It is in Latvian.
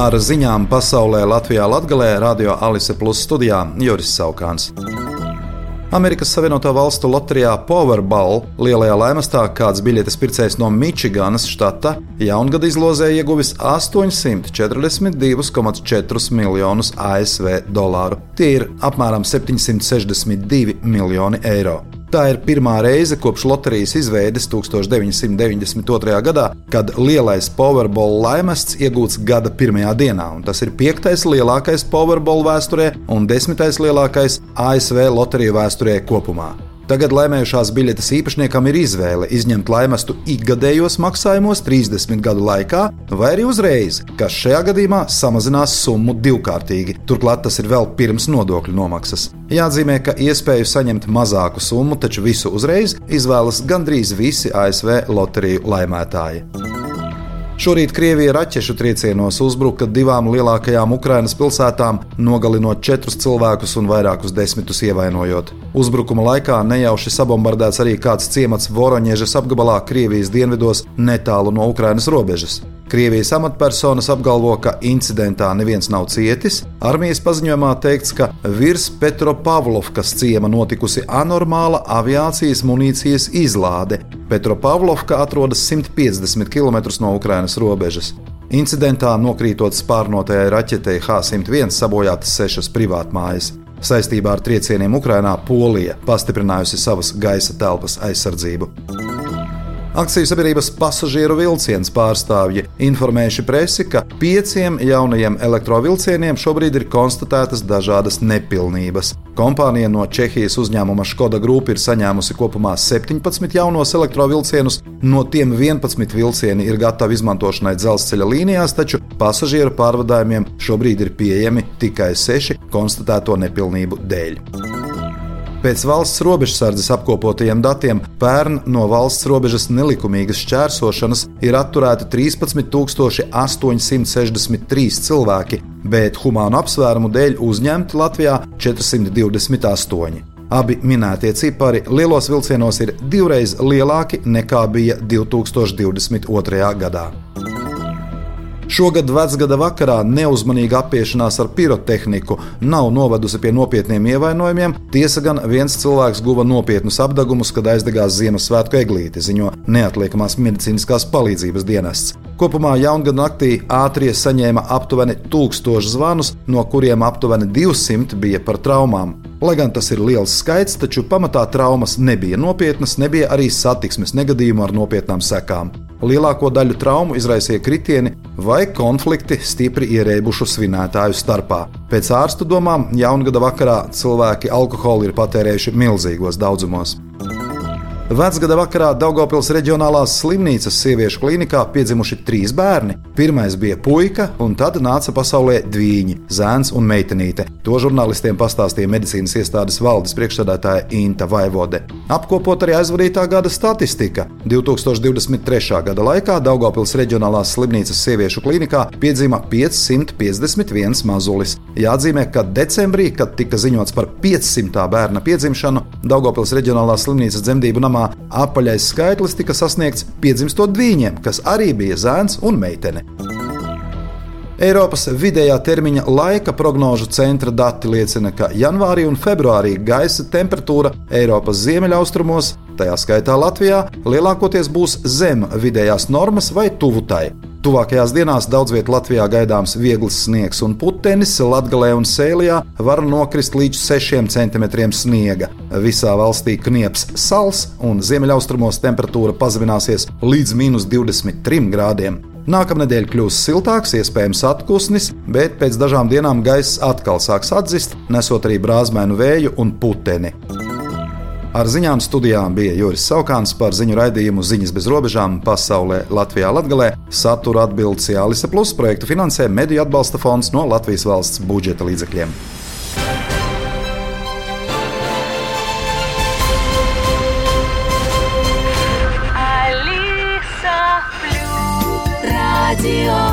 Ar ziņām pasaulē Latvijā Latgalē Radio Alise Plus studijā Juris Saukāns. Amerikas Savienoto Valstu loterijā Powerball lielajā laimestā kāds biļetes pircējs no Mičiganas štata jaungada izlozē ieguvis 842,4 miljonus ASV dolāru. Tie ir apmēram 762 miljoni eiro. Tā ir pirmā reize kopš loterijas izveides 1992. gadā, kad lielais Powerball laimests iegūts gada pirmajā dienā, tas ir piektais lielākais Powerball vēsturē un desmitais lielākais ASV loteriju vēsturē kopumā. Tagad laimējušās biļetes īpašniekam ir izvēle izņemt laimestu ikgadējos maksājumos 30 gadu laikā, vai arī uzreiz, kas šajā gadījumā samazinās summu divkārtīgi. Turklāt tas ir vēl pirms nodokļu nomaksas. Jāatzīmē, ka iespēju saņemt mazāku summu, taču visu uzreiz izvēlas gandrīz visi ASV loteriju laimētāji. Šorīt Krievija raķešu triecienos uzbruka divām lielākajām Ukrainas pilsētām, nogalinot četrus cilvēkus un vairākus desmitus ievainojot. Uzbrukuma laikā nejauši sabombardēts arī kāds ciemats Voroņiežas apgabalā Krievijas dienvidos netālu no Ukrainas robežas. Krievijas amatpersonas apgalvo, ka incidentā neviens nav cietis. Armijas paziņojumā teikts, ka virs Petropavlovkas ciema notikusi anormāla aviācijas munīcijas izlāde. Petropavlovka atrodas 150 km no Ukrainas robežas. Incidentā nokrītot spārnotajai raķetei H-101 sabojātas sešas privātmājas. Saistībā ar triecieniem Ukrainā Polija pastiprinājusi savas gaisa telpas aizsardzību. Akciju sabiedrības pasažieru vilciens pārstāvji informējuši presi, ka pieciem jaunajiem elektrovilcieniem šobrīd ir konstatētas dažādas nepilnības. Kompānija no Čehijas uzņēmuma Škoda Group ir saņēmusi kopumā 17 jaunos elektrovilcienus, no tiem 11 vilcieni ir gatavi izmantošanai dzelzceļa līnijās, taču pasažieru pārvadājumiem šobrīd ir pieejami tikai 6 konstatēto nepilnību dēļ. Pēc valsts robežsardzes apkopotajiem datiem pērn no valsts robežas nelikumīgas šķērsošanas ir atturēti 13,863 cilvēki, bet humānu apsvērumu dēļ uzņemti Latvijā 428. Abi minētie cipari lielos vilcienos ir divreiz lielāki nekā bija 2022. gadā. Šogad vecgada vakarā neuzmanīga apiešanās ar pirotehniku nav novedusi pie nopietniem ievainojumiem. Tiesa gan viens cilvēks guva nopietnus apgabumus, kad aizdegās Ziemassvētku eglīti, ziņo neatliekamās medicīniskās palīdzības dienests. Kopumā jaungada naktī ātrie saņēma aptuveni 1000 zvanus, no kuriem aptuveni 200 bija par traumām. Lai gan tas ir liels skaits, taču pamatā traumas nebija nopietnas, nebija arī satiksmes negadījumu ar nopietnām sekām. Lielāko daļu traumu izraisīja kritieni vai konflikti stipri ierēbušu svinētāju starpā. Pēc ārstu domām, jaungada vakarā cilvēki alkoholu ir patērējuši milzīgos daudzumos. Vecgada vakarā Daugopils reģionālās slimnīcas sieviešu klīnikā piedzimuši trīs bērni. Pirmais bija puika, un tad nāca pasaulē dviņi - zēns un meitenīte. To žurnālistiem pastāstīja medicīnas iestādes valdes priekšstādātāja Inta Vaivode. Apkopot arī aizvadītā gada statistika. 2023. gada laikā Daugopils reģionālās slimnīcas sieviešu klīnikā piedzima 551 mazulis. Jāatzīmē, ka decembrī, kad tika ziņots par 500. bērna piedzimšanu, Daugopils reģionālās slimnīcas dzemdību namā gadījumā apaļais skaitlis tika sasniegts piedzimstot dviņiem, kas arī bija zēns un meitene. Eiropas vidējā termiņa laika prognožu centra dati liecina, ka janvārī un februārī gaisa temperatūra Eiropas ziemeļaustrumos, tajā skaitā Latvijā, lielākoties būs zem vidējās normas vai tuvu tai. Tuvākajās dienās daudz vietā Latvijā gaidāms viegls sniegs un putenis, Latvijā un Sēlijā var nokrist līdz 6 cm sniega. Visā valstī knieps sals un ziemeļaustrumos temperatūra pazemināsies līdz minus 23 grādiem. Nākamnedēļ kļūs siltāks, iespējams atpūsnis, bet pēc dažām dienām gaiss atkal sāks atzist, nesot arī brāzmēnu vēju un puteni. Ar ziņām studijām bija Juris Saukāns par ziņu raidījumu Ziņas bez robežām pasaulē Latvijā Latgalē. Satura atbildes Jālise Plus projektu finansē Mediju atbalsta fonds no Latvijas valsts budžeta līdzekļiem. Radio